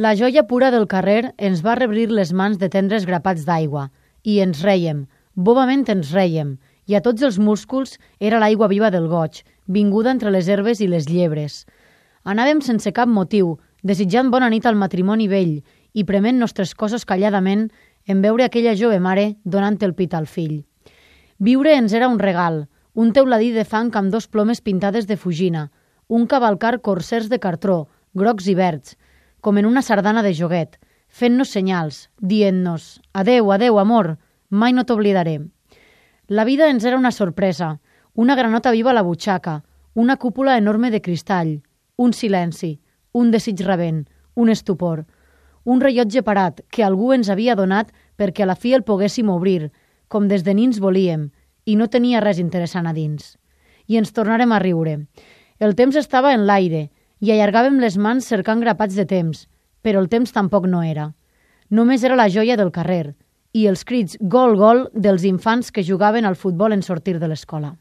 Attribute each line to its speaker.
Speaker 1: La joia pura del carrer ens va rebrir les mans de tendres grapats d'aigua i ens reiem, bobament ens reiem, i a tots els músculs era l'aigua viva del goig, vinguda entre les herbes i les llebres. Anàvem sense cap motiu, desitjant bona nit al matrimoni vell i prement nostres coses calladament en veure aquella jove mare donant el pit al fill. Viure ens era un regal, un teuladí de fang amb dos plomes pintades de fugina, un cavalcar corsers de cartró, grocs i verds, com en una sardana de joguet, fent-nos senyals, dient-nos «Adeu, adeu, amor, mai no t'oblidaré». La vida ens era una sorpresa, una granota viva a la butxaca, una cúpula enorme de cristall, un silenci, un desig rebent, un estupor, un rellotge parat que algú ens havia donat perquè a la fi el poguéssim obrir, com des de nins volíem, i no tenia res interessant a dins. I ens tornarem a riure. El temps estava en l'aire i allargàvem les mans cercant grapats de temps, però el temps tampoc no era. Només era la joia del carrer i els crits gol, gol dels infants que jugaven al futbol en sortir de l'escola.